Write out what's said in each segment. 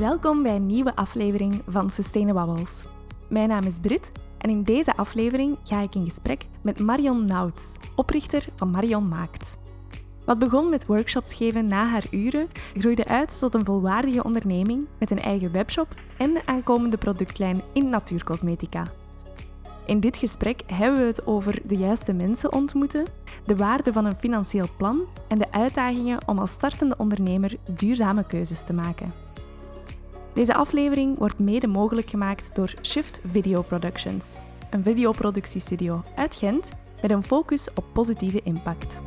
Welkom bij een nieuwe aflevering van Sustainables. Mijn naam is Brit en in deze aflevering ga ik in gesprek met Marion Nouts, oprichter van Marion Maakt. Wat begon met workshops geven na haar uren, groeide uit tot een volwaardige onderneming met een eigen webshop en een aankomende productlijn in natuurcosmetica. In dit gesprek hebben we het over de juiste mensen ontmoeten, de waarde van een financieel plan en de uitdagingen om als startende ondernemer duurzame keuzes te maken. Deze aflevering wordt mede mogelijk gemaakt door Shift Video Productions, een videoproductiestudio uit Gent met een focus op positieve impact.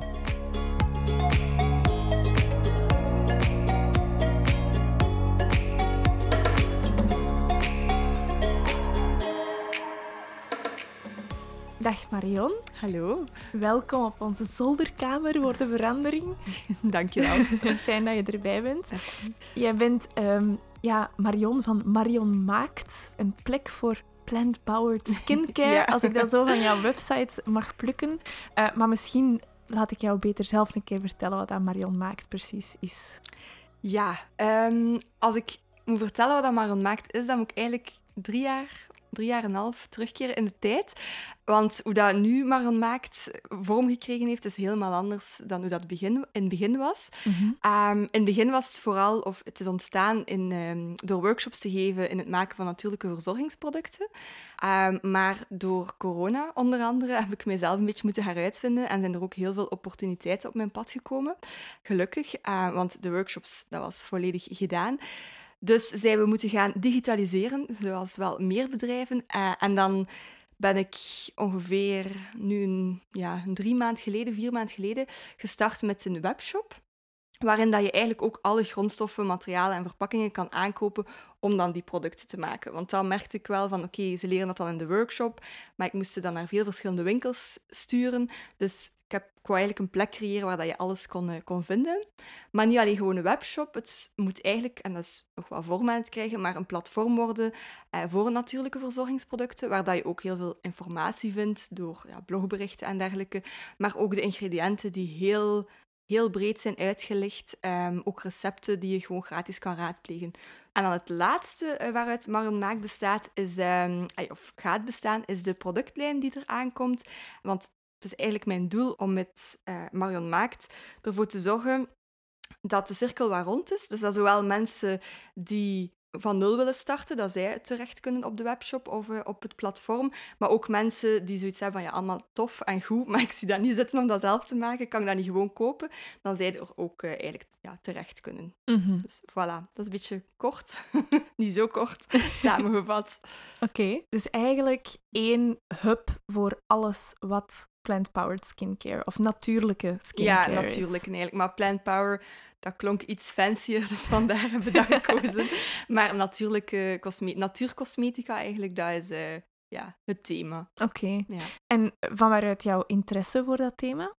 Dag Marion. Hallo. Welkom op onze zolderkamer voor de verandering. Dankjewel. Fijn dat je erbij bent. Jij bent um, ja, Marion van Marion Maakt, een plek voor plant-powered skincare, als ik dat zo van jouw website mag plukken. Uh, maar misschien laat ik jou beter zelf een keer vertellen wat dat Marion Maakt precies is. Ja, um, als ik moet vertellen wat dat Marion Maakt is, dan moet ik eigenlijk drie jaar drie jaar en een half terugkeren in de tijd. Want hoe dat nu Marion Maakt vorm gekregen heeft, is helemaal anders dan hoe dat begin, in het begin was. Mhm. Ehm, in het begin was het vooral, of het is ontstaan in, um, door workshops te geven in het maken van natuurlijke verzorgingsproducten. Um, maar door corona, onder andere, heb ik mezelf een beetje moeten heruitvinden en zijn er ook heel veel opportuniteiten op mijn pad gekomen. Gelukkig, want de workshops, dat was volledig gedaan. Dus zijn we moeten gaan digitaliseren, zoals wel meer bedrijven. Uh, en dan ben ik ongeveer nu een, ja, een drie maand geleden, vier maand geleden, gestart met een webshop. Waarin dat je eigenlijk ook alle grondstoffen, materialen en verpakkingen kan aankopen om dan die producten te maken. Want dan merkte ik wel van, oké, ze leren dat dan in de workshop, maar ik moest ze dan naar veel verschillende winkels sturen. Dus ik, heb, ik wou eigenlijk een plek creëren waar dat je alles kon, eh, kon vinden. Maar niet alleen gewoon een webshop, het moet eigenlijk, en dat is nog wel vorm aan het krijgen, maar een platform worden eh, voor natuurlijke verzorgingsproducten, waar dat je ook heel veel informatie vindt door ja, blogberichten en dergelijke, maar ook de ingrediënten die heel heel breed zijn uitgelegd. Um, ook recepten die je gewoon gratis kan raadplegen. En dan het laatste uh, waaruit Marion Maak bestaat, is, um, of gaat bestaan, is de productlijn die er aankomt. Want het is eigenlijk mijn doel om met uh, Marion Maakt ervoor te zorgen dat de cirkel waar rond is. Dus dat zowel mensen die van nul willen starten, dat zij terecht kunnen op de webshop of uh, op het platform. Maar ook mensen die zoiets hebben van ja, allemaal tof en goed, maar ik zie dat niet zitten om dat zelf te maken, kan ik dat niet gewoon kopen, dan zij er ook uh, eigenlijk ja, terecht kunnen. Mm -hmm. Dus voilà, dat is een beetje kort, niet zo kort, samengevat. Oké, okay. dus eigenlijk één hub voor alles wat plant-powered skincare of natuurlijke skincare Ja, natuurlijk eigenlijk. Maar plant-power, dat klonk iets fancier, dus vandaar hebben we dat gekozen. maar natuurlijke cosme natuurcosmetica eigenlijk, dat is uh, ja, het thema. Oké. Ja. En van waaruit jouw interesse voor dat thema?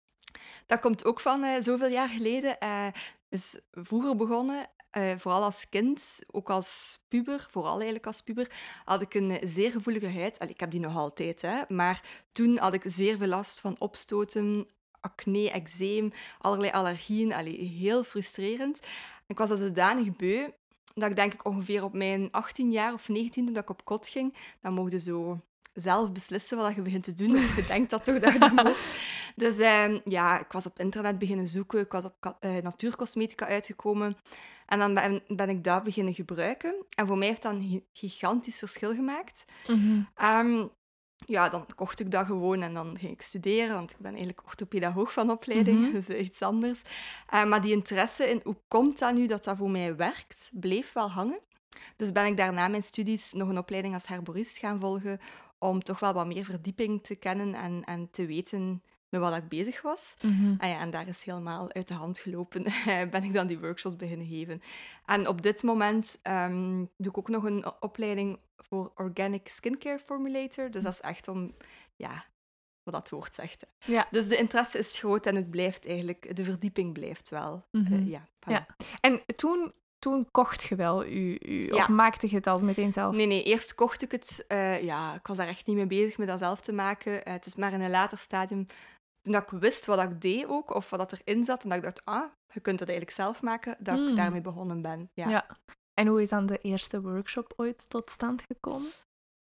Dat komt ook van uh, zoveel jaar geleden. Uh, is vroeger begonnen uh, vooral als kind, ook als puber, vooral eigenlijk als puber, had ik een zeer gevoelige huid. Allee, ik heb die nog altijd, hè, maar toen had ik zeer veel last van opstoten, acne, eczeem, allerlei allergieën. Allee, heel frustrerend. Ik was al zodanig beu dat ik denk ik ongeveer op mijn 18 jaar of 19 toen ik op kot ging, dan mocht je zo zelf beslissen wat je begint te doen. Of je denkt dat toch dat je dat mocht. Dus uh, ja, ik was op internet beginnen zoeken. Ik was op uh, natuurcosmetica uitgekomen. En dan ben, ben, ik dat beginnen gebruiken. En voor mij heeft dat een gigantisch verschil gemaakt. Mm -hmm. um, ja, dan kocht ik dat gewoon en dan ging ik studeren, want ik ben eigenlijk orthopedagoog van opleiding, mm -hmm. dus iets anders. Uh, maar die interesse in hoe komt dat nu dat dat voor mij werkt, bleef wel hangen. Dus ben ik daarna mijn studies nog een opleiding als herborist gaan volgen, om toch wel wat meer verdieping te kennen en, en te weten met wat ik bezig was. Mm -hmm. en, ja, en daar is helemaal uit de hand gelopen. ben ik dan die workshops beginnen geven. En op dit moment um, doe ik ook nog een opleiding voor Organic Skincare Formulator. Dus dat is echt om, ja, wat dat woord zegt. Ja. Dus de interesse is groot en het blijft eigenlijk, de verdieping blijft wel. Mm -hmm. uh, ja, voilà. ja. En toen toen kocht je wel u, u ja. of maakte je het al meteen zelf? Nee, nee, eerst kocht ik het. Uh, ja, ik was daar echt niet mee bezig met dat zelf te maken. Uh, het is maar in een later stadium, toen ik wist wat ik deed ook, of wat erin zat, en dat ik dacht, ah, je kunt het eigenlijk zelf maken, dat mm. ik daarmee begonnen ben. Ja. ja. En hoe is dan de eerste workshop ooit tot stand gekomen?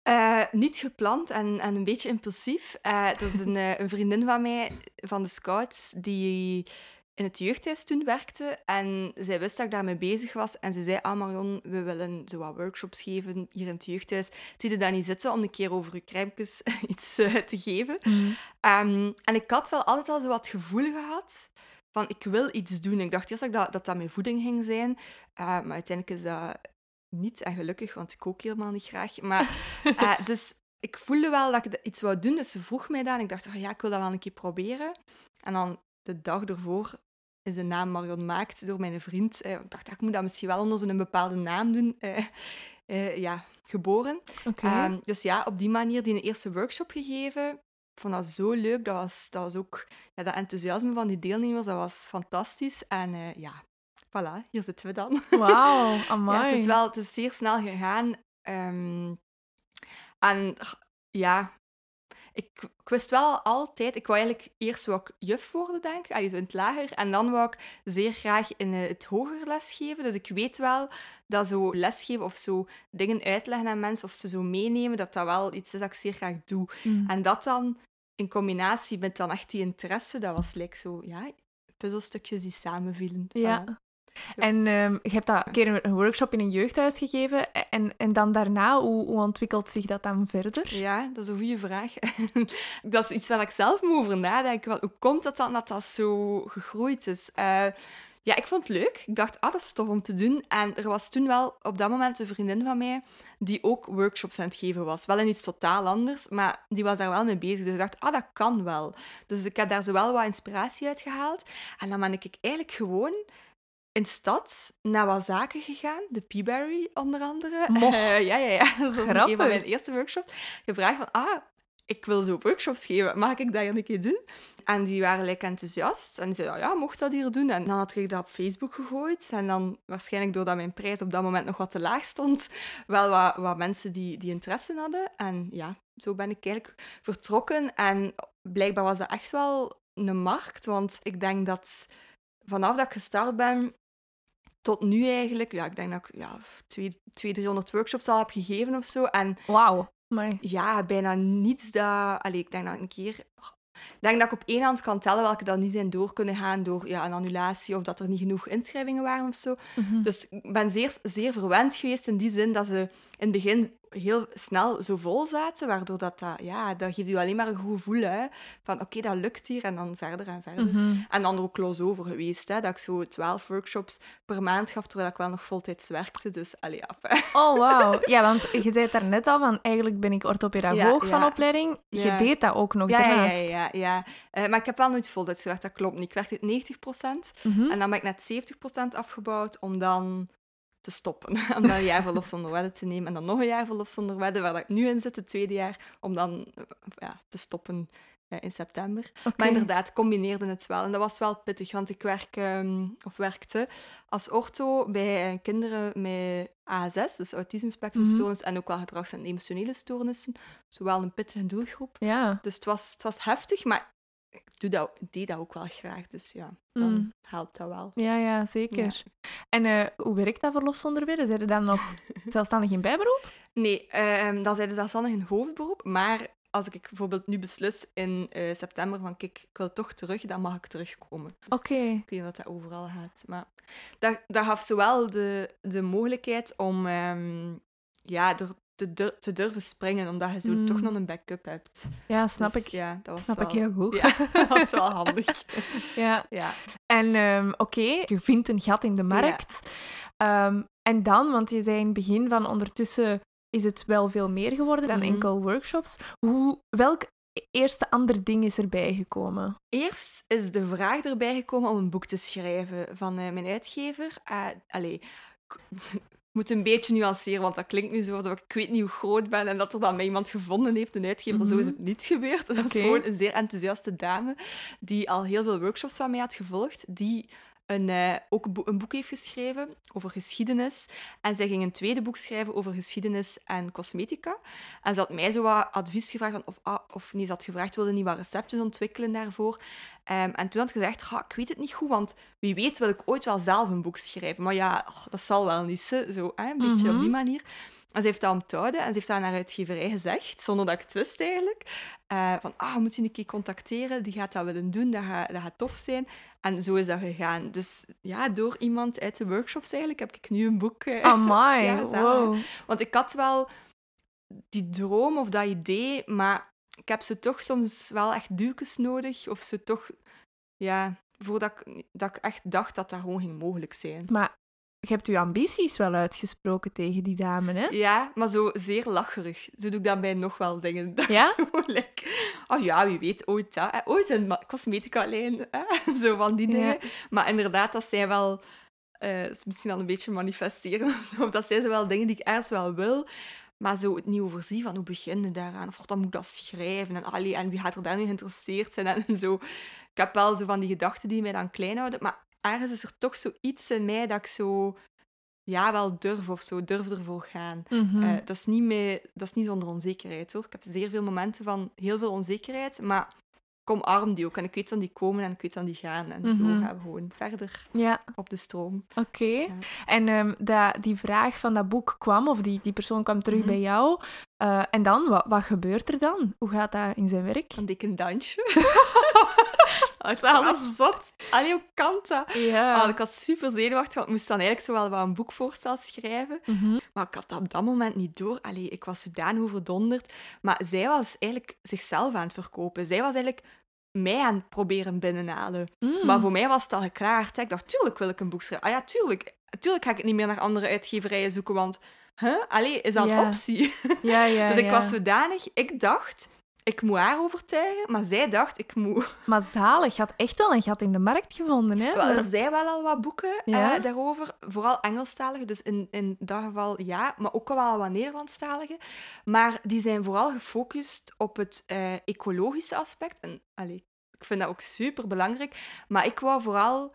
Uh, niet gepland en, en een beetje impulsief. Uh, dat is een, uh, een, vriendin van mij van de Scouts die in het jeugdhuis toen werkte. En zij wist dat ik daarmee bezig was. En ze zei, ah Marion, we willen zo wat workshops geven hier in het jeugdhuis. Zie je daar niet zitten om een keer over je kruimpjes iets te geven? Mm. Um, en ik had wel altijd al zo wat gevoel gehad van ik wil iets doen. Ik dacht eerst dat dat, dat, dat mijn voeding ging zijn. maar uiteindelijk is dat niet en gelukkig, want ik kook helemaal niet graag. Maar, uh, dus ik voelde wel dat ik iets wou doen, dus ze vroeg mij dat. En ik dacht, oh, ja, ik wil dat wel een keer proberen. En dan de dag ervoor is de naam Marion Maakt door mijn vriend. Uh, ik dacht, ik moet dat misschien wel onder zo'n bepaalde naam doen. Uh, ja, geboren. Okay. Um, dus ja, op die manier die eerste workshop gegeven. Ik vond dat zo leuk. Dat was, dat was ook ja, dat enthousiasme van die deelnemers, dat was fantastisch. En ja, voilà, hier zitten we dan. Wauw, amai. Ja, het is wel het is zeer snel gegaan. Um, en ja, ik, ik, wist wel altijd... Ik wou eigenlijk eerst wou ik juf worden, denk ik. Allee, zo in het lager. En dan wou ik zeer graag in het hoger lesgeven. Dus ik weet wel dat zo lesgeven of zo dingen uitleggen aan mensen of ze zo meenemen, dat dat wel iets is dat ik zeer graag doe. Mm. En dat dan in combinatie met dan echt die interesse, dat was like zo, ja, puzzelstukjes die samenvielen. Ja. Voilà. En um, je hebt dat een keer een workshop in een jeugdhuis gegeven. En, en dan daarna, hoe, hoe ontwikkelt zich dat dan verder? Ja, dat is een goede vraag. dat is iets waar ik zelf moet over nadenken. Hoe komt het dan dat dat zo gegroeid is? Uh, ja, ik vond het leuk. Ik dacht, ah, dat is tof om te doen. En er was toen wel op dat moment een vriendin van mij die ook workshops aan het geven was. Wel in iets totaal anders, maar die was daar wel mee bezig. Dus ik dacht, ah, dat kan wel. Dus ik heb daar zo wel wat inspiratie uit gehaald. En dan ben ik eigenlijk gewoon in stad naar wat zaken gegaan. De Peaberry onder andere. Uh, ja, ja, ja. Dat was een van mijn eerste workshops. Gevraagd van, ah, ik wil zo workshops geven. Mag ik dat hier een keer doen? En die waren lekker enthousiast. En die zeiden, ja, mocht dat hier doen? En dan had ik dat op Facebook gegooid. En dan, waarschijnlijk doordat mijn prijs op dat moment nog wat te laag stond, wel wat, wat mensen die, die interesse hadden. En ja, zo ben ik eigenlijk vertrokken. En blijkbaar was dat echt wel een markt. Want ik denk dat vanaf dat ik gestart ben, tot nu eigenlijk, ja, ik denk dat ik ja, 200, 300 workshops al heb gegeven of zo. En Wauw. Ja, bijna niets dat... Allee, ik denk dat een keer... Ik denk dat ik op één hand kan tellen welke dan niet zijn door kunnen gaan door ja, een annulatie of dat er niet genoeg inschrijvingen waren of zo. Mm -hmm. Dus ik ben zeer, zeer verwend geweest in die zin dat ze in het begin heel snel zo vol zaten, waardoor dat, dat ja, dat geeft je alleen maar een goed gevoel, hè, van oké, okay, dat lukt hier, en dan verder en verder. Mm -hmm. En dan ook close over geweest, hè, dat ik zo twaalf workshops per maand gaf, terwijl ik wel nog voltijds werkte, dus allee, af. Oh, wauw. Ja, want je zei het daar net al, van eigenlijk ben ik orthopedagoog ja, van opleiding. Je ja. deed dat ook nog daarnaast. Ja, ja, ja. Uh, maar ik heb wel nooit voltijds gewerkt, dat klopt niet. Ik werkte 90 procent, mm -hmm. en dan ben ik net 70 procent afgebouwd, om dan te stoppen. Om dan een jaar verlof zonder wedden te nemen en dan nog een jaar verlof zonder wedden, waar ik nu in zit, het tweede jaar, om dan ja, te stoppen uh, in september. Okay. Maar inderdaad, combineerde het wel. En dat was wel pittig, want ik werk, um, of werkte als ortho bij uh, kinderen met ASS, dus autisme-spectrumstoornis, mm -hmm. en ook wel gedrags- en emotionele stoornissen. Zowel een pittige doelgroep. Ja. Dus het was, het was heftig, maar ik doe dat, deed dat ook wel graag. Dus ja, dan Mm. helpt dat wel. Ja, ja, zeker. En eh, hoe werkt dat verlof zonder wedden? Zijn er dan nog zelfstandig in bijberoep? Nee, ehm dan zijn ze zelfstandig in hoofdberoep. Maar als ik bijvoorbeeld nu beslis in eh, september van kijk, ik wil toch terug, dan mag ik terugkomen. Dus Oké. Ik weet niet wat dat overal gaat. Maar dat, dat gaf zowel de, de mogelijkheid om ehm, ja, er te, dur- te durven springen, omdat je zo Mm. toch nog een backup hebt. Ja, snap Dus ik. Ja, dat was Snap wel, ik heel goed. Ja, dat was wel handig. Ja. Ja. En ehm, oké, je vindt een gat in de markt. Ehm, en dan, want je zei in het begin van ondertussen is het wel veel meer geworden dan Mhm. enkel workshops. Hoe, welk eerste ander ding is erbij gekomen? Eerst is de vraag erbij gekomen om een boek te schrijven van eh, mijn uitgever. Uh, allee, moet een beetje nuanceren, want dat klinkt nu zo dat ik weet niet hoe groot ben en dat er dan mij iemand gevonden heeft, een uitgever. Zo is het niet gebeurd. Dat is gewoon een zeer enthousiaste dame die al heel veel workshops van mij had gevolgd, die een, eh, ook een, boek, een boek heeft geschreven over geschiedenis. En zij ging een tweede boek schrijven over geschiedenis en cosmetica. En ze had mij zo wat advies gevraagd, van of, ah, of niet, ze had gevraagd, wilde niet wat recepten ontwikkelen daarvoor. Ehm, en toen had ik gezegd, ik weet het niet goed, want wie weet wil ik ooit wel zelf een boek schrijven. Maar ja, oh, dat zal wel niet, zo, hè, een beetje op die manier. En ze heeft dat onthouden en ze heeft dat aan haar uitgeverij gezegd, zonder dat ik het wist eigenlijk. Uh, van, ah, moet je een keer contacteren, die gaat dat willen doen, dat gaat, dat gaat tof zijn. En zo is dat gegaan. Dus ja, door iemand uit de workshops eigenlijk heb ik nu een boek. Uh, Amai, ja, wow. Want ik had wel die droom of dat idee, maar ik heb ze toch soms wel echt duwkes nodig. Of ze toch, ja, voordat ik, dat ik echt dacht dat dat gewoon ging mogelijk zijn. Maar je hebt je ambities wel uitgesproken tegen die dame, hè? Ja, maar zo zeer lacherig. Zo doe ik dat bij nog wel dingen. Dat ja? Zo, like, oh ja, wie weet, ooit, hè? ooit een cosmetica-lijn. Zo van die dingen. Maar inderdaad, dat zijn wel... Uh, misschien al een beetje manifesteren of zo. Dat zijn zo wel dingen die ik ergens wel wil. Maar zo het niet overzien van hoe begin je daaraan? Of dan moet ik dat schrijven? En, allee, en wie gaat er dan in geïnteresseerd zijn? En zo. Ik heb wel zo van die gedachten die mij dan klein houden. Maar ergens is er toch zoiets in mij dat ik zo ja, wel durf of zo, durf ervoor gaan. Mhm. Eh, dat, is niet mee, dat is niet zonder onzekerheid hoor. Ik heb zeer veel momenten van heel veel onzekerheid, maar kom arm die ook. En ik weet dan die komen en ik weet dan die gaan. En zo Mhm. gaan we gewoon verder Ja, op de stroom. oké. Ja. En ehm, dat, die vraag van dat boek kwam, of die, die persoon kwam terug Mhm. bij jou. Eh, en dan, wat, wat gebeurt er dan? Hoe gaat dat in zijn werk? Een dikke dansje. ik was zot. Allee, hoe kan dat? Ja. Ah, ik was super zenuwachtig, want ik moest dan eigenlijk zo wel wat een boekvoorstel schrijven. Mhm. Maar ik had dat op dat moment niet door. Allee, ik was zodanig overdonderd. Maar zij was eigenlijk zichzelf aan het verkopen. Zij was eigenlijk mij aan het proberen binnenhalen. Mm. Maar voor mij was het al geklaard. hè. Ik dacht, tuurlijk wil ik een boek schrijven. Ah ja, tuurlijk. Tuurlijk ga ik het niet meer naar andere uitgeverijen zoeken, want... Huh? Allee, is dat Ja. een optie? Ja, ja, dus ik was zodanig... Ik dacht, ik moet haar overtuigen. Maar zij dacht, ik moet... Maar zalig, je had echt wel een gat in de markt gevonden, hè? Wel, er zijn wel al wat boeken Ja? eh, daarover. Vooral Engelstalige, dus in, in dat geval ja. Maar ook wel wat Nederlandstalige. Maar die zijn vooral gefocust op het eh, ecologische aspect. En allee, ik vind dat ook super belangrijk. Maar ik wou vooral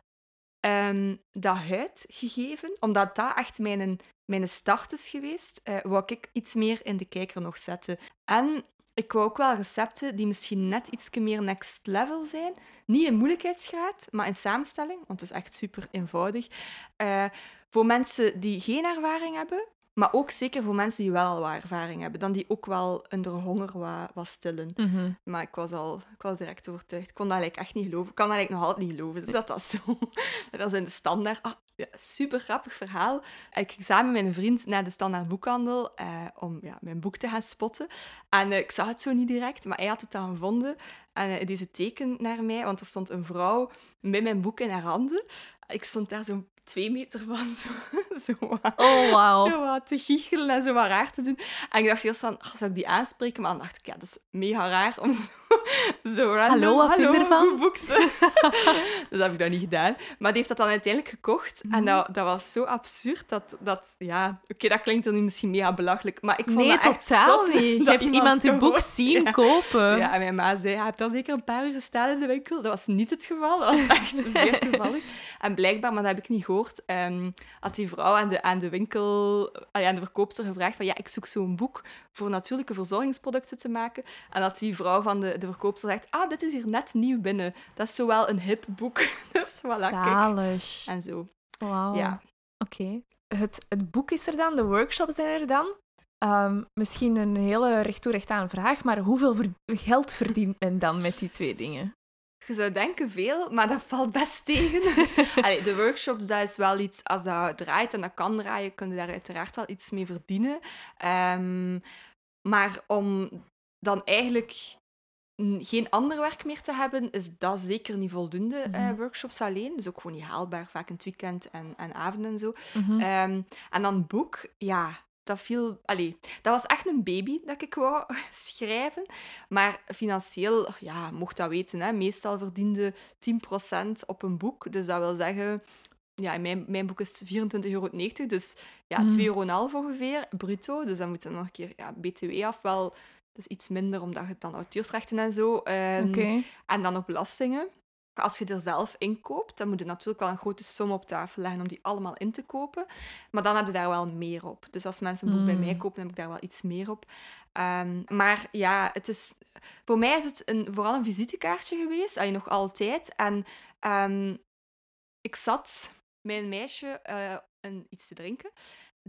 ehm, dat huidgegeven, omdat dat echt mijn, mijn start is geweest, eh wou ik iets meer in de kijker nog zetten. En ik wou ook wel recepten die misschien net iets meer next level zijn. Niet in moeilijkheidsgraad, maar in samenstelling, want het is echt super eenvoudig. Eh, voor mensen die geen ervaring hebben, maar ook zeker voor mensen die wel wat ervaring hebben. Dan die ook wel hun honger wat, wat stillen. Mhm. Maar ik was al ik was direct overtuigd. Ik kon dat eigenlijk echt niet geloven. Ik kan dat eigenlijk nog altijd niet geloven. Dus dat dat zo... Dat is in de standaard... Ah, ja, super grappig verhaal. Ik ging samen met een vriend naar de standaard boekhandel eh, om ja, mijn boek te gaan spotten. En eh, ik zag het zo niet direct, maar hij had het dan gevonden. En eh, deze teken naar mij, want er stond een vrouw met mijn boek in haar handen. Ik stond daar zo'n twee meter van, zo, zo wat Oh, zo wat te giechelen en zo wat raar te doen. En ik dacht eerst van, ach, zou ik die aanspreken? Maar dan dacht ik, ja, dat is mega raar om zo, random... Hallo, wat vind je ervan? goed boek ze." dus dat heb ik dan niet gedaan. Maar die heeft dat dan uiteindelijk gekocht. Mhm. En dat, dat was zo absurd dat... dat ja, oké, dat klinkt dan nu misschien mega belachelijk, maar ik vond Nee, dat echt totaal zot niet. Je hebt iemand je boek zien Ja. kopen. Ja, en mijn ma zei, hij hebt al zeker een paar uur gestaan in de winkel. Dat was niet het geval. Dat was echt zeer toevallig. En blijkbaar, maar dat heb ik niet gehoord, ehm, had die vrouw aan de, aan de winkel, aan de verkoopster gevraagd van, ja, ik zoek zo'n boek voor natuurlijke verzorgingsproducten te maken. En dat die vrouw van de, de verkoopster zegt, ah, dit is hier net nieuw binnen. Dat is zowel een hip boek. dus voilà, kijk. Zalig. En zo. Wauw. Ja. Oké. Het, het boek is er dan, de workshops zijn er dan. Ehm, misschien een hele recht toe recht aan vraag, maar hoeveel ver- geld verdient men dan met die twee dingen? Je zou denken veel, maar dat valt best tegen. Allee, de workshops, dat is wel iets, als dat draait en dat kan draaien, kun je daar uiteraard wel iets mee verdienen. Ehm, maar om dan eigenlijk geen ander werk meer te hebben, is dat zeker niet voldoende, eh, Mhm. workshops alleen. Dus ook gewoon niet haalbaar, vaak in het weekend en, en avond en zo. Mhm. Ehm, en dan boek, ja, dat viel... Allee, dat was echt een baby dat ik wou schrijven. Maar financieel, ja, mocht dat weten, hè, meestal verdiende 10% op een boek. Dus dat wil zeggen... Ja, mijn, mijn boek is het 24,90 euro. Dus ja, Mm. 2,5 euro ongeveer, bruto. Dus dan moet je nog een keer ja, btw af. Wel, is iets minder, omdat je dan auteursrechten en zo... ehm, en dan nog belastingen. Als je er zelf in koopt, dan moet je natuurlijk wel een grote som op tafel leggen om die allemaal in te kopen. Maar dan heb je daar wel meer op. Dus als mensen een boek bij mij Mm. kopen, heb ik daar wel iets meer op. Ehm, maar ja, het is, voor mij is het een, vooral een visitekaartje geweest. Allee, nog altijd. En ehm, ik zat met een meisje eh, een, iets te drinken.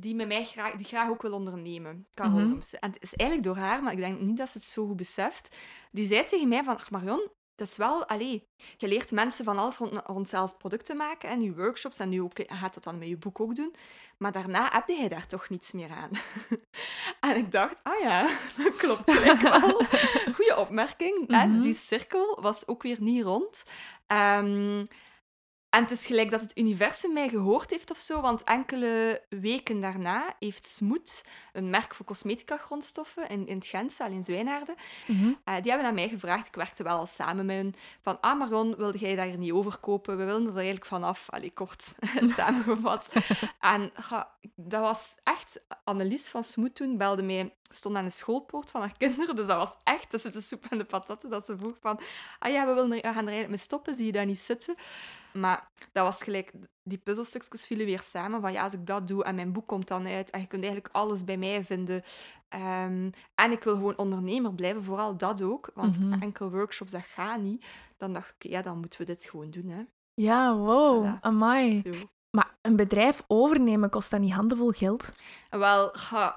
Die, met mij graag, die graag ook wil ondernemen. Carol Mhm. En het is eigenlijk door haar, maar ik denk niet dat ze het zo goed beseft. Die zei tegen mij van, ach Marion, dat is wel, allee, je leert mensen van alles rond, rond zelf producten maken en je workshops en nu ook, je gaat dat dan met je boek ook doen. Maar daarna heb je daar toch niets meer aan. en ik dacht, ah ja, dat klopt gelijk wel. Goeie opmerking. hè. Mhm. Die cirkel was ook weer niet rond. Ehm, en het is gelijk dat het universum mij gehoord heeft of zo, want enkele weken daarna heeft Smoet, een merk voor cosmetica-grondstoffen in, in het Gentse, al in Zwijnaarden, Mhm. eh, die hebben aan mij gevraagd, ik werkte wel al samen met hun, van ah Marion, wilde jij daar niet over kopen? We willen er eigenlijk vanaf. Allee, kort samengevat. en dat was echt... Annelies van Smoet toen belde mij, stond aan de schoolpoort van haar kinderen, dus dat was echt tussen de soep en de patatten, dat ze vroeg van ah ja, we, willen er, we gaan er eigenlijk mee stoppen, zie je daar niet zitten? Maar dat was gelijk, die puzzelstukjes vielen weer samen. Van ja, als ik dat doe en mijn boek komt dan uit en je kunt eigenlijk alles bij mij vinden. Ehm, en ik wil gewoon ondernemer blijven, vooral dat ook. Want Mhm. enkel workshops, dat gaat niet. Dan dacht ik, ja, dan moeten we dit gewoon doen. Hè. Ja, wow, Voilà. amai. Zo. Maar een bedrijf overnemen kost dat niet handenvol geld? Wel,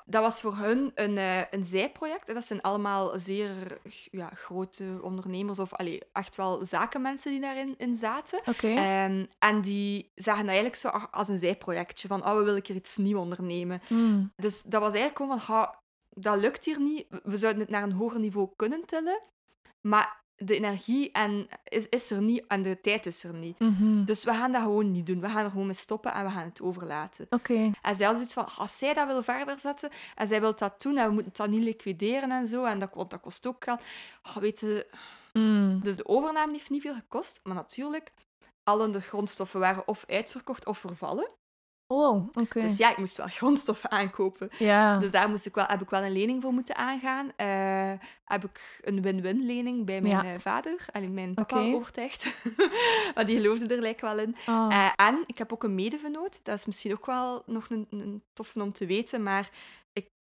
dat was voor hun een, eh, een zijproject. Dat zijn allemaal zeer ja, grote ondernemers of allee, echt wel zakenmensen die daarin in zaten. Oké. Ehm, en die zagen dat eigenlijk zo als een zijprojectje. Van, oh, we willen hier iets nieuws ondernemen. Hmm. Dus dat was eigenlijk gewoon van, dat lukt hier niet. We zouden het naar een hoger niveau kunnen tillen. Maar de energie en, is, is er niet en de tijd is er niet. Mhm. Dus we gaan dat gewoon niet doen. We gaan er gewoon mee stoppen en we gaan het overlaten. Oké. En zij had zoiets van, als zij dat wil verder zetten en zij wil dat doen en we moeten dat niet liquideren en zo, en dat, want dat kost ook geld. Oh, weet je, Hmm. dus de overname heeft niet veel gekost, maar natuurlijk, alle de grondstoffen waren of uitverkocht of vervallen. Oh, oké. Dus ja, ik moest wel grondstoffen aankopen. Ja. Dus daar moest ik wel, heb ik wel een lening voor moeten aangaan. Eh, heb ik een win-win lening bij mijn Ja. eh, vader. Alleen mijn papa Oké. overtuigd. maar die geloofde er lijk wel in. Ah. Eh, en ik heb ook een medevenoot. Dat is misschien ook wel nog een, een toffe om te weten. Maar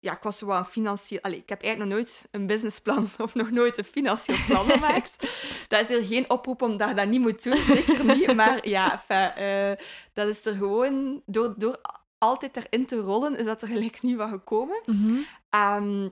ja, ik was zo financieel... Allee, ik heb eigenlijk nog nooit een businessplan of nog nooit een financieel plan gemaakt. dat is hier geen oproep om dat je dat niet moet doen. Zeker niet. Maar ja, enfin, eh, dat is er gewoon... Door, door altijd erin te rollen, is dat er gelijk niet van gekomen. Mhm. Ehm,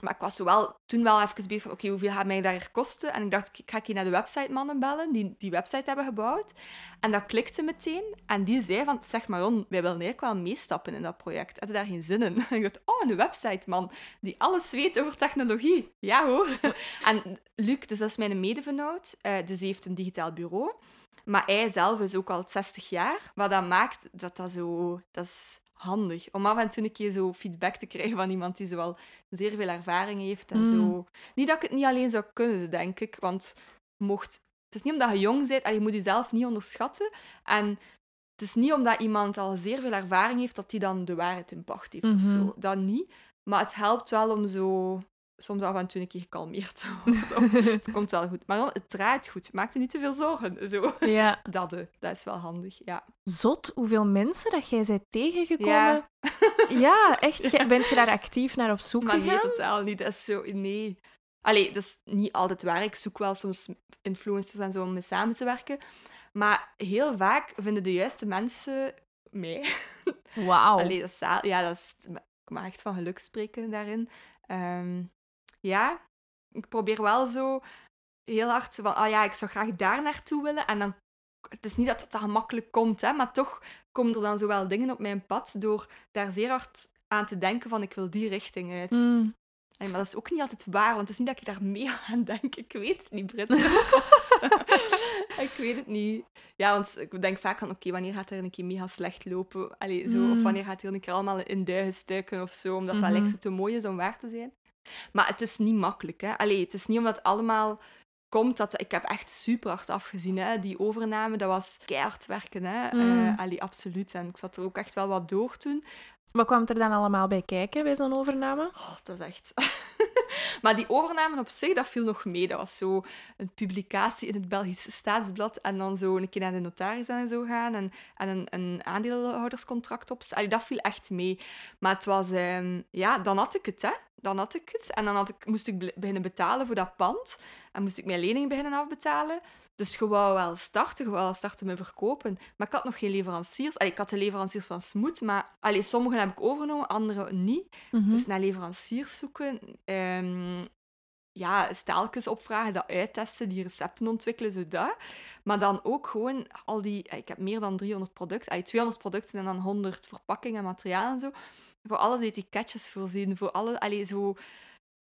maar ik was wel, toen wel even bezig van, oké, hoeveel gaat mij hier kosten? En ik dacht, ik ga hier naar de websitemannen bellen, die die website hebben gebouwd. En dat klikte meteen. En die zei van, zeg Maron, wij willen eigenlijk wel meestappen in dat project. Heb je daar geen zin in? En ik dacht, oh, een websiteman die alles weet over technologie. Ja hoor. en Luc, dus dat is mijn medevenoot, eh, dus die heeft een digitaal bureau. Maar hij zelf is ook al 60 jaar. Wat dat maakt dat dat zo... Dat is handig. Om af en toe een keer zo feedback te krijgen van iemand die zo al zeer veel ervaring heeft. En Mm. zo. Niet dat ik het niet alleen zou kunnen, denk ik. Want mocht... het is niet omdat je jong bent en je moet jezelf niet onderschatten. En het is niet omdat iemand al zeer veel ervaring heeft dat hij dan de waarheid in pacht heeft of Mhm. zo. Dat niet. Maar het helpt wel om zo soms af en toe een keer gekalmeerd het komt wel goed. Maar dan, het draait goed. Maak je niet te veel zorgen. Zo. Ja. Dat, eh, dat is wel handig, ja. Zot hoeveel mensen dat jij bent tegengekomen. Ja. Ja, echt. Bent je daar actief naar op zoek Maar nee, gegaan? totaal niet. Dat is zo... Nee. Allee, dat is niet altijd waar. Ik zoek wel soms influencers en zo om mee samen te werken. Maar heel vaak vinden de juiste mensen mij. Wauw. Allee, dat is, ja, dat is... Ik mag echt van geluk spreken daarin. Ehm, ja, ik probeer wel zo heel hard van... Ah ja, ik zou graag daar naartoe willen. En dan... Het is niet dat het dat gemakkelijk komt, hè, maar toch komen er dan zowel dingen op mijn pad door daar zeer hard aan te denken van ik wil die richting uit. Mm. Maar dat is ook niet altijd waar, want het is niet dat ik daar mee aan denk. Ik weet het niet, Britt. ik weet het niet. Ja, want ik denk vaak van, oké, wanneer gaat er een keer mega slecht lopen? Allee, zo, Of Mm. wanneer gaat er een keer allemaal in duigen stuiken of zo, omdat dat Mhm. lijkt zo te mooi is om waar te zijn. Maar het is niet makkelijk, hè. Allee, het is niet omdat het allemaal komt dat... Ik heb echt super hard afgezien, hè. Die overname, dat was keihard werken, hè. Mm. Eh, allee, absoluut. En ik zat er ook echt wel wat door toen. Wat kwam er dan allemaal bij kijken bij zo'n overname? Oh, dat is echt... maar die overname op zich, dat viel nog mee. Dat was zo een publicatie in het Belgische Staatsblad en dan zo een keer naar de notaris en zo gaan en, en een, een aandeelhouderscontract op. Allee, dat viel echt mee. Maar het was... ehm, ja, dan had ik het, hè. Dan had ik het. En dan had ik, moest ik beginnen betalen voor dat pand. En moest ik mijn lening beginnen afbetalen. Dus je wou wel starten, je wou wel starten met verkopen. Maar ik had nog geen leveranciers. Allee, ik had de leveranciers van Smoet, maar allee, sommige heb ik overgenomen, andere niet. Mhm. Dus naar leveranciers zoeken, ehm, ja, staaltjes opvragen, dat uittesten, die recepten ontwikkelen, zo dat. Maar dan ook gewoon al die... Ik heb meer dan 300 producten, allee, 200 producten en dan 100 verpakkingen en materiaal en zo. Voor alles etiketjes voorzien, voor alle... Allee, zo...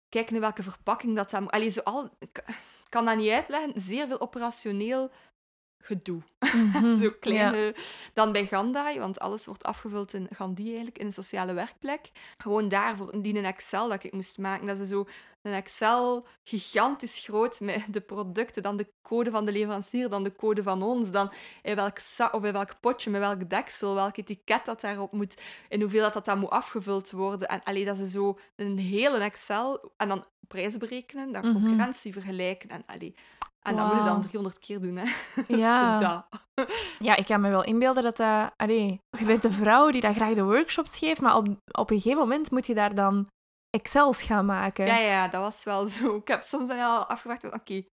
Kijken naar welke verpakking dat. Allee, zo al... Ik kan dat niet uitleggen. Zeer veel operationeel gedoe. Mhm. Zo kleine... Dan bij Gandai, want alles wordt afgevuld in Gandhi eigenlijk, in een sociale werkplek. Gewoon daarvoor, die een Excel dat ik moest maken. Dat is zo een Excel gigantisch groot met de producten, dan de code van de leverancier, dan de code van ons, dan in welk zak of in welk potje, met welk deksel, welk etiket dat daarop moet, in hoeveel dat, dat dan moet afgevuld worden. En allee, dat is zo een hele Excel. En dan prijzen berekenen, dan Mhm. concurrentie vergelijken. En, allee, en dat moet je dan Wauw. 300 keer doen, hè. Ja. Dat. Ja, ik kan me wel inbeelden dat dat... Allee, je bent een vrouw die dat graag de workshops geeft, maar op, op een gegeven moment moet je daar dan Excels gaan maken. Ja, ja, dat was wel zo. Ik heb soms dan al afgevraagd, oké,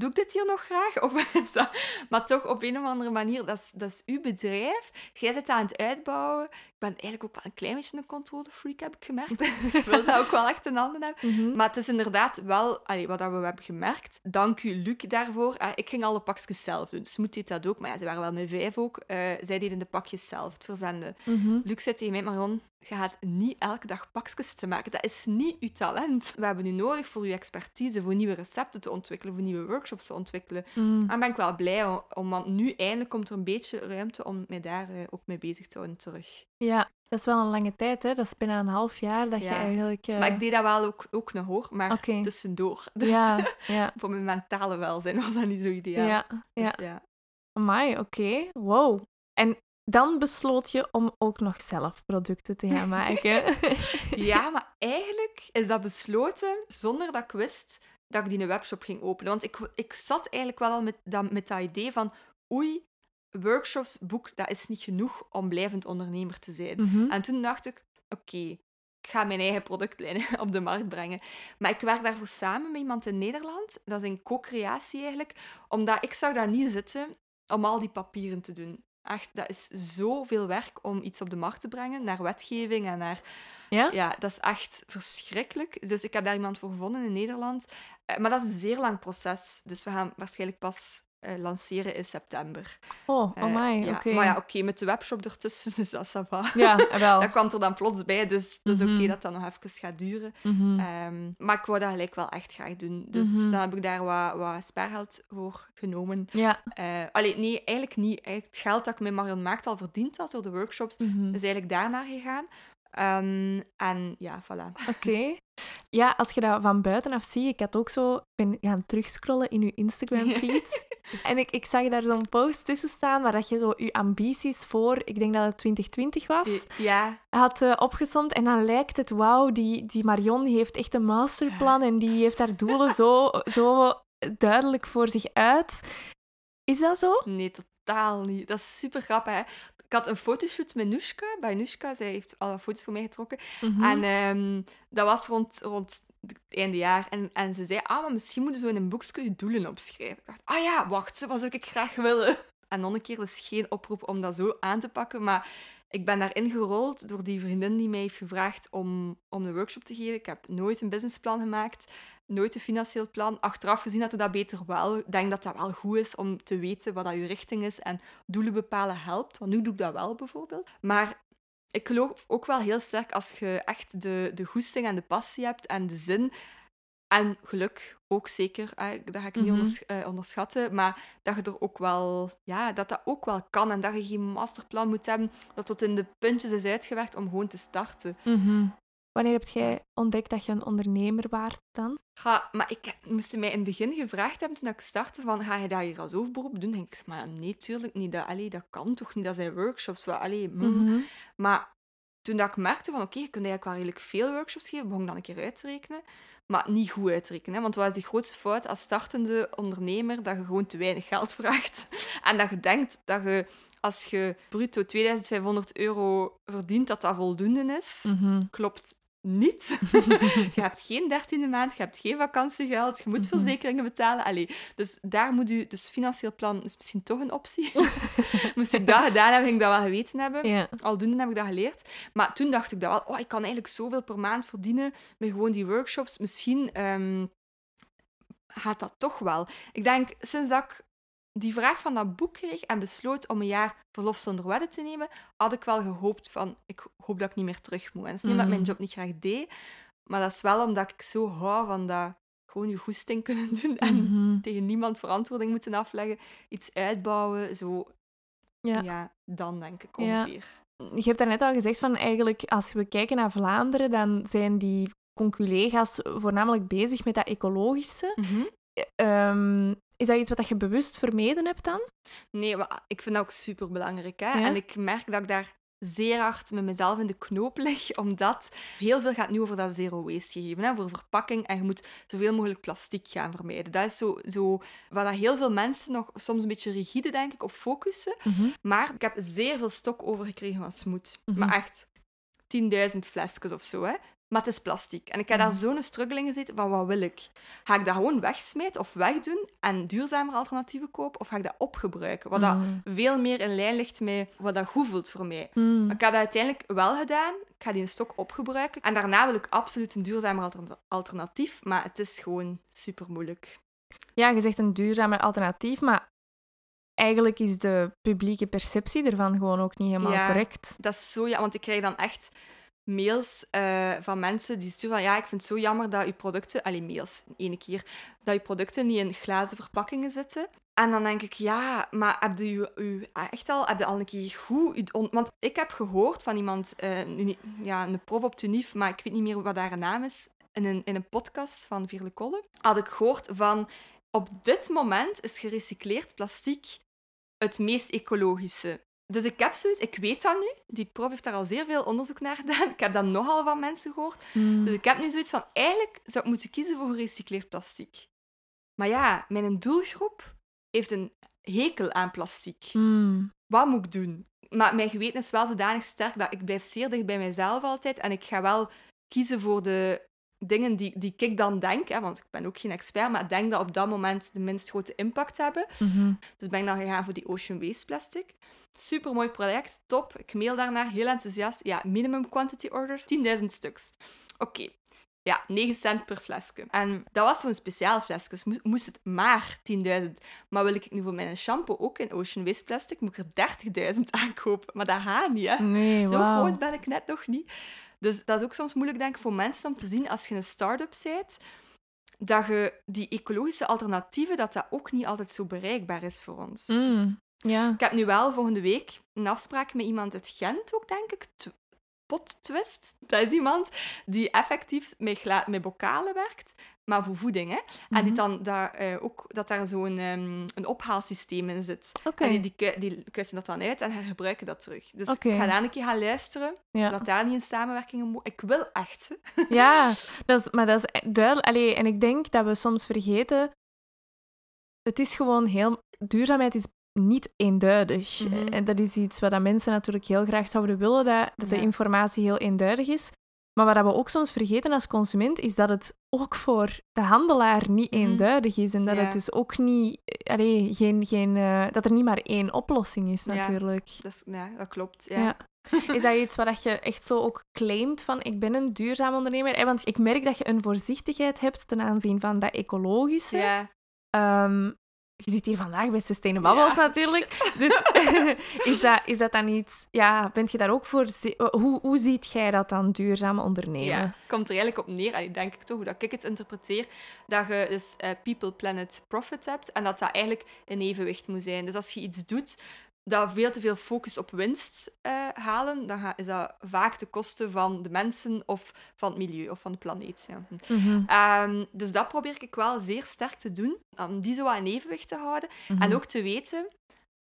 doe ik dit hier nog graag? Of is dat... Maar toch, op een of andere manier, dat is, dat is uw bedrijf. Jij zit aan het uitbouwen. Ik ben eigenlijk ook wel een klein beetje een controlefreak, heb ik gemerkt. ik wil dat ook wel echt in handen hebben. Mhm. Maar het is inderdaad wel, allee, wat we hebben gemerkt, dank u Luc daarvoor. Eh, ik ging alle pakjes zelf doen. Dus moet deed dat ook, maar ja, ze waren wel met vijf ook. Eh, zij deden de pakjes zelf, het verzenden. Mhm. Luc zei tegen mij, Marion, je gaat niet elke dag pakjes te maken. Dat is niet uw talent. We hebben u nodig voor uw expertise, voor nieuwe recepten te ontwikkelen, voor nieuwe workshops te ontwikkelen. Mm. En daar ben ik wel blij om, want nu eindelijk komt er een beetje ruimte om mij daar eh, ook mee bezig te houden terug. Ja, dat is wel een lange tijd, hè? Dat is bijna een half jaar dat je eigenlijk... eh, Maar ik deed dat wel ook, ook nog hoor, maar Oké. tussendoor. Dus Ja, ja, voor mijn mentale welzijn was dat niet zo ideaal. ja, ja. Dus ja. Amai, oké. Wow. En dan besloot je om ook nog zelf producten te gaan maken. Ja, maar eigenlijk is dat besloten zonder dat ik wist dat ik die een webshop ging openen. Want ik, ik zat eigenlijk wel al met dat, met dat idee van oei, workshops, boek, dat is niet genoeg om blijvend ondernemer te zijn. Mhm. En toen dacht ik, oké, ik ga mijn eigen productlijn op de markt brengen. Maar ik werk daarvoor samen met iemand in Nederland. Dat is een co-creatie eigenlijk. Omdat ik zou daar niet zitten om al die papieren te doen. Echt, dat is zoveel werk om iets op de markt te brengen, naar wetgeving en naar... Ja? Ja, dat is echt verschrikkelijk. Dus ik heb daar iemand voor gevonden in Nederland. Eh, Maar dat is een zeer lang proces. Dus we gaan waarschijnlijk pas eh, lanceren in september. Oh, Eh, amai, ja. oké. Maar ja, oké, met de webshop ertussen, dus dat is ça va. Ja, wel. Dat kwam er dan plots bij, dus dat is oké Mhm. dat dat nog even gaat duren. Mhm. Ehm, maar ik wou dat gelijk wel echt graag doen. Dus Mhm. dan heb ik daar wat, wat spaargeld voor genomen. Ja. Eh allee, nee, eigenlijk niet. Eigenlijk het geld dat ik met Marion Maakt al verdiend had door de workshops, is eigenlijk daarnaar gegaan. Ehm, en ja, voilà. Oké. Ja, als je dat van buitenaf ziet, ik had ook zo, ik ben gaan terugscrollen in je Instagram-feed. en ik, ik zag daar zo'n post tussen staan waar dat je zo je ambities voor, ik denk dat het 2020 was, Eh, Ja, had eh, opgesomd. En dan lijkt het, wauw, die, die Marion die heeft echt een masterplan en die heeft haar doelen zo, zo duidelijk voor zich uit. Is dat zo? nee, totaal niet. Dat is super grappig, hè. Ik had een fotoshoot met Nushka, bij Nushka. Zij heeft alle foto's voor mij getrokken. Mhm. En ehm, dat was rond, rond het einde jaar. En, en ze zei, ah, maar misschien moeten we zo in een boekje je doelen opschrijven. Ik dacht, ah ja, wacht, wat zou ik graag willen. En nog een keer, dus geen oproep om dat zo aan te pakken, maar ik ben daarin gerold door die vriendin die mij heeft gevraagd om, om de workshop te geven. Ik heb nooit een businessplan gemaakt, nooit een financieel plan. Achteraf gezien dat we dat beter wel. Ik denk dat dat wel goed is om te weten wat dat je richting is en doelen bepalen helpt. Want nu doe ik dat wel bijvoorbeeld. Maar ik geloof ook wel heel sterk als je echt de, de goesting en de passie hebt en de zin. En geluk ook zeker, dat ga ik niet Mhm. eh, onderschatten. Maar dat je er ook wel, ja, dat dat ook wel kan. En dat je geen masterplan moet hebben dat tot in de puntjes is uitgewerkt om gewoon te starten. Mhm. Wanneer heb jij ontdekt dat je een ondernemer waart dan? Ga, maar ik moest mij in het begin gevraagd hebben toen ik startte van ga je dat hier als hoofdberoep doen? Denk ik, maar nee, tuurlijk niet. Dat, allee, dat kan toch niet? Dat zijn workshops. Wat, allee, mm. Mhm. Maar toen dat ik merkte van oké, je kunt eigenlijk wel redelijk veel workshops geven, begon ik dan een keer uit te rekenen. maar niet goed uitrekenen. Hè? Want wat is de grootste fout als startende ondernemer? Dat je gewoon te weinig geld vraagt. En dat je denkt dat je, als je bruto 2500 euro verdient, dat dat voldoende is. Mhm. Klopt niet. je hebt geen dertiende maand, je hebt geen vakantiegeld, je moet Mhm. verzekeringen betalen. Allee, dus daar moet u... Dus financieel plan is misschien toch een optie. Moest ik dat gedaan hebben, ging ik dat wel geweten hebben. Ja. Aldoende heb ik dat geleerd. Maar toen dacht ik dat wel, oh, ik kan eigenlijk zoveel per maand verdienen met gewoon die workshops. Misschien ehm, gaat dat toch wel. Ik denk, sinds dat ik die vraag van dat boek kreeg en besloot om een jaar verlof zonder wedden te nemen, had ik wel gehoopt van, ik hoop dat ik niet meer terug moet. En dat is niet omdat ik mijn Mhm. job niet graag deed, maar dat is wel omdat ik zo hou van dat gewoon je goesting kunnen doen en Mhm. tegen niemand verantwoording moeten afleggen, iets uitbouwen, zo. Ja. Ja, dan denk ik Ja. ongeveer. Je hebt daarnet al gezegd van eigenlijk, als we kijken naar Vlaanderen, dan zijn die conculega's voornamelijk bezig met dat ecologische. Mhm. Ehm, is dat iets wat je bewust vermeden hebt dan? Nee, maar ik vind dat ook super belangrijk. Hè? Ja? En ik merk dat ik daar zeer hard met mezelf in de knoop lig, omdat heel veel gaat nu over dat zero waste gegeven, hè? voor verpakking. En je moet zoveel mogelijk plastic gaan vermijden. Dat is zo, zo waar dat heel veel mensen nog soms een beetje rigide, denk ik, op focussen. Maar ik heb zeer veel stok overgekregen van smoet. Mhm. Maar echt 10.000 flesjes of zo. Hè? Maar het is plastic. En ik heb daar Mhm. zo'n struggle in gezeten van wat wil ik? Ga ik dat gewoon wegsmijten of wegdoen en duurzamere alternatieven kopen? Of ga ik dat opgebruiken? Wat dat Mhm. veel meer in lijn ligt met wat dat goed voelt voor mij. Mm. Maar ik heb dat uiteindelijk wel gedaan. Ik ga die stok opgebruiken. En daarna wil ik absoluut een duurzamer alter- alternatief. Maar het is gewoon super moeilijk. Ja, je zegt een duurzamer alternatief, maar eigenlijk is de publieke perceptie ervan gewoon ook niet helemaal Ja. correct. Dat is zo ja, want ik krijg dan echt mails eh, van mensen die sturen van ja, ik vind het zo jammer dat uw producten, alleen mails, ene keer, dat uw producten niet in glazen verpakkingen zitten. En dan denk ik, ja, maar heb je u, u echt al, heb al een keer goed... Want ik heb gehoord van iemand, eh, ja, een prof op Tunif, maar ik weet niet meer wat haar naam is, in een, in een podcast van Vierle Kolle, had ik gehoord van op dit moment is gerecycleerd plastic het meest ecologische. Dus ik heb zoiets, ik weet dat nu. Die prof heeft daar al zeer veel onderzoek naar gedaan. Ik heb dat nogal van mensen gehoord. Mm. Dus ik heb nu zoiets van, eigenlijk zou ik moeten kiezen voor gerecycleerd plastic. Maar ja, mijn doelgroep heeft een hekel aan plastic. Mm. Wat moet ik doen? Maar mijn geweten is wel zodanig sterk dat ik blijf zeer dicht bij mijzelf altijd. En ik ga wel kiezen voor de dingen die, die ik dan denk. Hè, want ik ben ook geen expert, maar ik denk dat op dat moment de minst grote impact hebben. Mhm. Dus ben ik dan gegaan voor die Ocean Waste Plastic. Super mooi project, top. Ik mail daarnaar, heel enthousiast. Ja, minimum quantity orders, 10.000 stuks. Oké. Ja, 9 cent per flesje. En dat was zo'n speciaal flesje. Dus mo- moest het maar 10.000. Maar wil ik nu voor mijn shampoo ook in Ocean Waste Plastic, moet ik er 30.000 aankopen. Maar dat gaat niet, hè. Nee, Zo groot ben ik net nog niet. Dus dat is ook soms moeilijk, denk ik, voor mensen om te zien als je een start-up bent, dat je die ecologische alternatieven, dat dat ook niet altijd zo bereikbaar is voor ons. Dus Mm. Ja. ik heb nu wel volgende week een afspraak met iemand uit Gent ook, denk ik. Pot Twist. Dat is iemand die effectief met, met bokalen werkt, maar voor voeding. Hè? En die Mhm. dan dat, eh, ook, dat daar zo'n ehm, een ophaalsysteem in zit. En die, die, die kuisen dat dan uit en hergebruiken dat terug. Dus ik ga daar een keer gaan luisteren. Ja. Dat daar niet in samenwerking Ik wil echt. Ja, dat is, maar dat is duidelijk. Allee, en ik denk dat we soms vergeten. Het is gewoon heel. Duurzaamheid is niet eenduidig. Mhm. En dat is iets wat dat mensen natuurlijk heel graag zouden willen, dat, dat de informatie heel eenduidig is. Maar wat dat we ook soms vergeten als consument, is dat het ook voor de handelaar niet Mhm. eenduidig is. En dat Ja. het dus ook niet... Allee, geen, geen, eh, dat er niet maar één oplossing is, Ja. natuurlijk. Dus, ja, dat klopt. Ja. Ja. Is dat iets wat dat je echt zo ook claimt van ik ben een duurzaam ondernemer? Eh, Want ik merk dat je een voorzichtigheid hebt ten aanzien van dat ecologische. Ja. Je zit hier vandaag bij Sustainable Bubbles Ja. natuurlijk. Dus is, dat, is dat dan iets... Ja, bent je daar ook voor... Hoe, hoe ziet jij dat dan, duurzaam ondernemen? Ja, komt er eigenlijk op neer, allee, denk ik toch, hoe dat ik het interpreteer, dat je dus eh, people, planet, profit hebt en dat dat eigenlijk in evenwicht moet zijn. Dus als je iets doet dat veel te veel focus op winst eh, halen, dan ga- is dat vaak de kosten van de mensen of van het milieu of van de planeet. Ja. Hm. Mhm, Ehm, dus dat probeer ik wel zeer sterk te doen, om die zo in evenwicht te houden. mhm. En ook te weten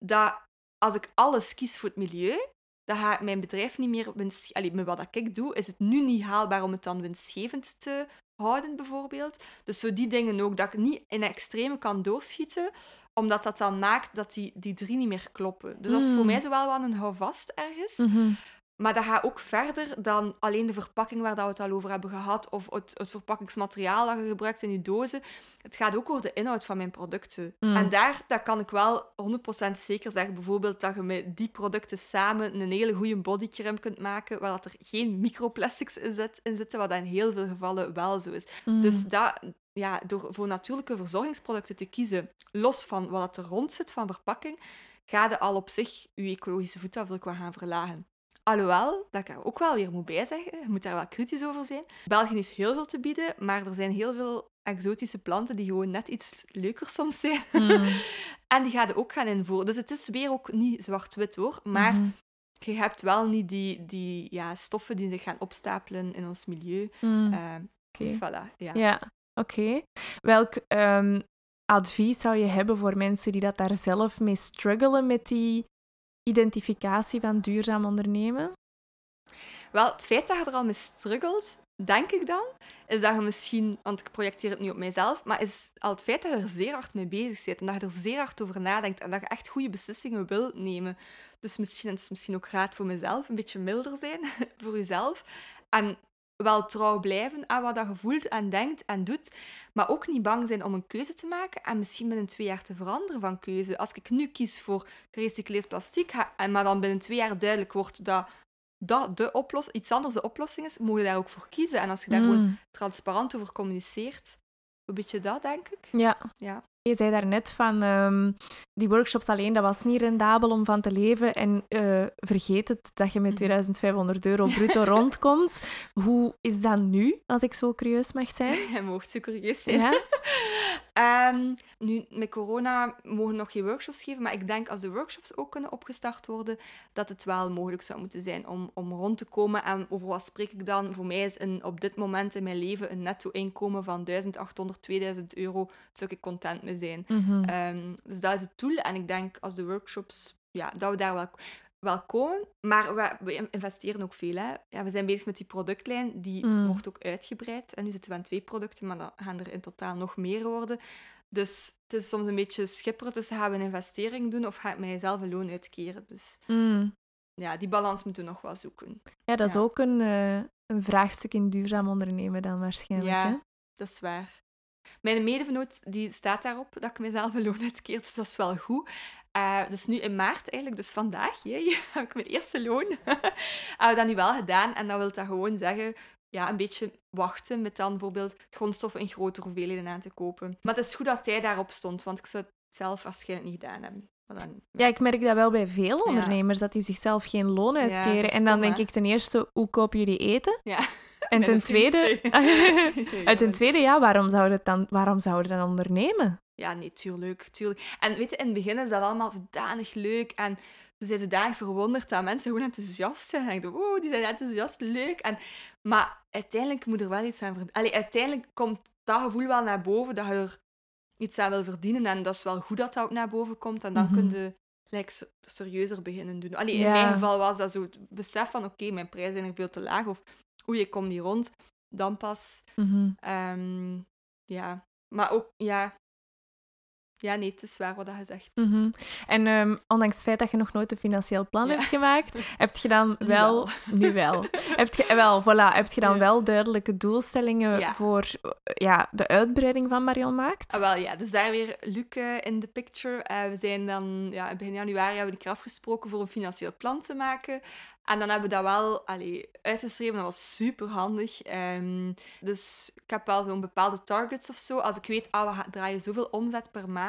dat als ik alles kies voor het milieu, dan gaat mijn bedrijf niet meer winst... Allee, met wat ik doe, is het nu niet haalbaar om het dan winstgevend te houden, bijvoorbeeld. Dus zo die dingen ook, dat ik niet in extreme kan doorschieten, omdat dat dan maakt dat die, die drie niet meer kloppen. Dus dat is voor Mm. mij zo wel een houvast ergens. Mhm. Maar dat gaat ook verder dan alleen de verpakking waar dat we het al over hebben gehad, of het, het verpakkingsmateriaal dat je gebruikt in die dozen. Het gaat ook over de inhoud van mijn producten. Mm. En daar dat kan ik wel 100% zeker zeggen, bijvoorbeeld dat je met die producten samen een hele goede bodycreme kunt maken, waar dat er geen microplastics in, zit, in zitten, wat in heel veel gevallen wel zo is. Mm. Dus dat, ja, door voor natuurlijke verzorgingsproducten te kiezen, los van wat dat er rond zit van verpakking, ga je al op zich je ecologische voetafdruk wel gaan verlagen. Alhoewel, dat ik er ook wel weer moet bij zeggen, je moet daar wel kritisch over zijn. België heeft heel veel te bieden, maar er zijn heel veel exotische planten die gewoon net iets leuker soms zijn. Mm. en die gaan er ook gaan invoeren. Dus het is weer ook niet zwart-wit hoor, maar Mhm. je hebt wel niet die, die ja, stoffen die zich gaan opstapelen in ons milieu. Mm. Eh, Dus voilà, ja. Ja, oké. Welk ehm, advies zou je hebben voor mensen die dat daar zelf mee struggelen met die identificatie van duurzaam ondernemen? Wel, het feit dat je er al mee struggelt, denk ik dan, is dat je misschien, want ik projecteer het nu op mijzelf, maar is al het feit dat je er zeer hard mee bezig bent en dat je er zeer hard over nadenkt en dat je echt goede beslissingen wilt nemen. Dus misschien is het misschien ook raad voor mezelf, een beetje milder zijn voor jezelf. En wel trouw blijven aan wat dat je voelt en denkt en doet, maar ook niet bang zijn om een keuze te maken en misschien binnen twee jaar te veranderen van keuze. Als ik nu kies voor gerecycleerd plastic, en maar dan binnen twee jaar duidelijk wordt dat dat de oplos iets anders de oplossing is, moet je daar ook voor kiezen. En als je daar gewoon Mm. transparant over communiceert, een beetje dat, denk ik. Ja. Ja. Je zei daarnet van ehm, die workshops alleen, dat was niet rendabel om van te leven. En eh, vergeet het dat je met Mhm. 2500 euro bruto rondkomt. Hoe is dat nu, als ik zo curieus mag zijn? Je mocht zo curieus zijn. Ja? Nu, met corona mogen we nog geen workshops geven, maar ik denk als de workshops ook kunnen opgestart worden, dat het wel mogelijk zou moeten zijn om, om rond te komen. En over wat spreek ik dan? Voor mij is een, op dit moment in mijn leven een netto-inkomen van 1800, 2000 euro, zou ik content mee zijn. Mhm. Ehm, dus dat is het doel. En ik denk als de workshops, ja, dat we daar wel, wel komen. Maar we, we investeren ook veel. Hè. Ja, we zijn bezig met die productlijn. Die Mm. wordt ook uitgebreid. En nu zitten we aan twee producten, maar dan gaan er in totaal nog meer worden. Dus het is soms een beetje schipperen tussen gaan we een investering doen of ga ik mijzelf een loon uitkeren. Dus Mm. ja, die balans moeten we nog wel zoeken. Ja, dat is Ja. ook een, eh, een vraagstuk in duurzaam ondernemen dan waarschijnlijk. Ja. Hè? Dat is waar. Mijn medevenoot die staat daarop dat ik mezelf een loon uitkeer, dus dat is wel goed. Eh, dus nu in maart eigenlijk, dus vandaag, jee, heb ik mijn eerste loon. Hebben we dat nu wel gedaan en dat wil dat gewoon zeggen, ja, een beetje wachten met dan bijvoorbeeld grondstoffen in grotere hoeveelheden aan te kopen. Maar het is goed dat hij daarop stond, want ik zou het zelf waarschijnlijk niet gedaan hebben. Dan, Ja, ik merk dat wel bij veel Ja. ondernemers, dat die zichzelf geen loon uitkeren. en dan denk hè? ik ten eerste, hoe kopen jullie eten? ja. En ten tweede, ten tweede, ja, waarom zouden dan, waarom zouden we dan ondernemen? Ja, nee, tuurlijk, tuurlijk. En weet je, in het begin is dat allemaal zodanig leuk en ze zijn zodanig verwonderd dat mensen gewoon enthousiast zijn. En ik dacht, oh, die zijn enthousiast, leuk. En, maar uiteindelijk moet er wel iets aan verdienen. Allee, uiteindelijk komt dat gevoel wel naar boven, dat je er iets aan wil verdienen. En dat is wel goed dat dat ook naar boven komt. En dan Mhm. kun je like, se- serieuzer beginnen doen. Allee, in mijn geval was dat zo het besef van, oké, mijn prijzen zijn er veel te laag. Of, oei, ik kom niet rond. Dan pas Mhm. Ehm, ja, maar ook, ja. Ja, nee, het is waar wat je zegt. Mhm. En ehm, ondanks het feit dat je nog nooit een financieel plan Ja. hebt gemaakt, heb je dan Nu wel... Nu wel. heb je, wel, voilà. Heb je dan Ja. wel duidelijke doelstellingen Ja. voor eh, ja, de uitbreiding van Marion Maakt? Ah, wel ja, dus daar weer Luc eh, in de picture. Eh, we zijn dan, ja, begin januari hebben we die keer afgesproken voor een financieel plan te maken. En dan hebben we dat wel allee, uitgeschreven. Dat was super handig. dus ik heb wel zo'n bepaalde targets of zo. Als ik weet, ah, we draaien zoveel omzet per maand.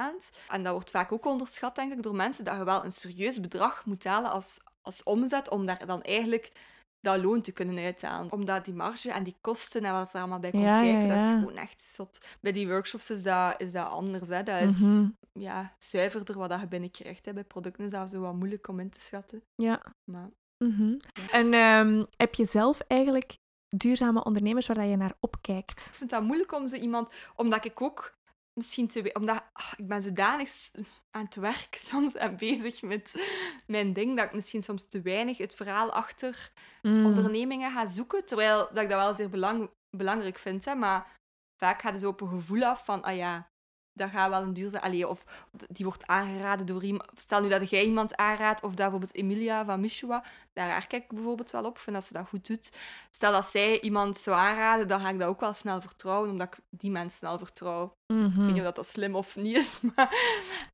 En dat wordt vaak ook onderschat, denk ik, door mensen, dat je wel een serieus bedrag moet halen als, als omzet, om daar dan eigenlijk dat loon te kunnen uithalen. Omdat die marge en die kosten en wat er allemaal bij komt Ja, ja, kijken, dat is gewoon echt zot. Bij die workshops is dat, is dat anders. Hè. Dat is Mhm. ja, zuiverder wat dat je binnenkrijgt. Hè. Bij producten is dat zo wat moeilijk om in te schatten. Ja. Maar Mhm. En ehm, heb je zelf eigenlijk duurzame ondernemers waar dat je naar opkijkt? ik vind dat moeilijk om zo iemand... Omdat ik ook misschien te... Omdat ah, ik ben zodanig aan het werk soms en bezig met mijn ding, dat ik misschien soms te weinig het verhaal achter Mm. ondernemingen ga zoeken. Terwijl dat ik dat wel zeer belang, belangrijk vind. Hè. Maar vaak gaat het zo op een gevoel af van, ah ja, dat gaat wel een duur zijn. Allee, of die wordt aangeraden door iemand. Stel nu dat jij iemand aanraadt, of dat bijvoorbeeld Emilia van Mishua, daar kijk ik bijvoorbeeld wel op. Ik vind dat ze dat goed doet. Stel dat zij iemand zou aanraden, dan ga ik dat ook wel snel vertrouwen, omdat ik die mensen snel vertrouw. Ik weet Mhm. niet of dat, dat slim of niet is, maar...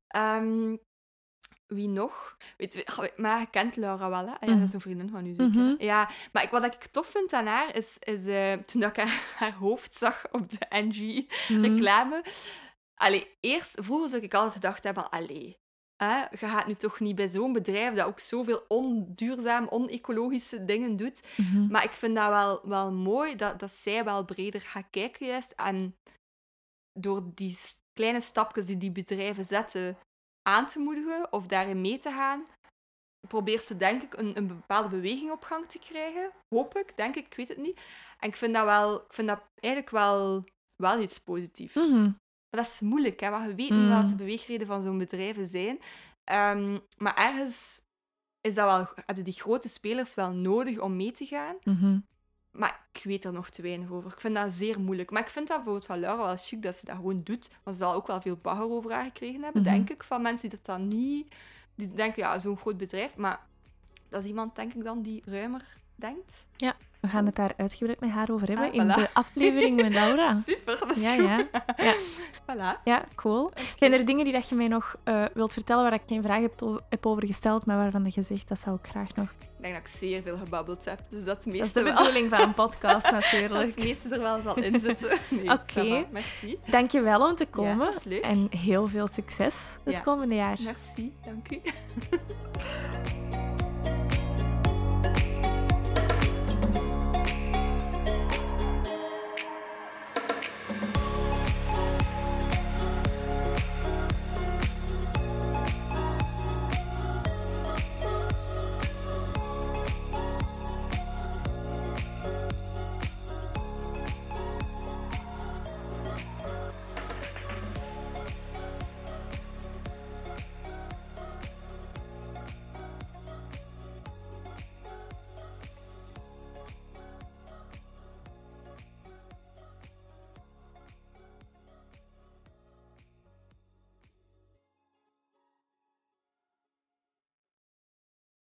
ehm, wie nog? Weet, maar je kent Laura wel, hè? Ah, ja, dat is een vriendin van u, zeker. Mhm. Ja, maar ik, wat ik tof vind aan haar, is, is eh, toen dat ik haar, haar hoofd zag op de NG Mhm. reclame. Allee, eerst, vroeger zou ik altijd gedacht hebben, allee, hè, je gaat nu toch niet bij zo'n bedrijf dat ook zoveel onduurzaam, onecologische dingen doet. Mhm. Maar ik vind dat wel, wel mooi, dat, dat zij wel breder gaat kijken juist. En door die kleine stapjes die die bedrijven zetten aan te moedigen of daarin mee te gaan, probeert ze denk ik een, een bepaalde beweging op gang te krijgen. Hoop ik, denk ik, ik weet het niet. En ik vind dat, wel, ik vind dat eigenlijk wel, wel iets positiefs. Mhm. Maar dat is moeilijk, hè, want je weet niet wat Mm. de beweegreden van zo'n bedrijven zijn. Ehm, maar ergens is dat wel, hebben die grote spelers wel nodig om mee te gaan. Mhm. Maar ik weet er nog te weinig over. Ik vind dat zeer moeilijk. Maar ik vind dat bijvoorbeeld van Laura wel chic dat ze dat gewoon doet. Want ze zal ook wel veel bagger over haar gekregen hebben, Mhm. denk ik. Van mensen die dat dan niet... Die denken, ja, zo'n groot bedrijf. Maar dat is iemand, denk ik dan, die ruimer denkt. We gaan het daar uitgebreid met haar over hebben Ah, in voilà. de aflevering met Laura. Super, dat is Ja, goed. ja. Ja. Voilà. Ja, cool. Zijn er dingen die dat je mij nog eh, wilt vertellen waar ik geen vraag heb, over gesteld, maar waarvan je zegt dat zou ik graag nog... Ik denk dat ik zeer veel gebabbeld heb. Dus dat Dat is meeste de wel... bedoeling van een podcast Dat natuurlijk. het meeste er wel zal in zitten. Nee, Oké. Merci. Dank je wel om te Ja, komen. dat is leuk. En heel veel succes het komende jaar. Merci, dank u.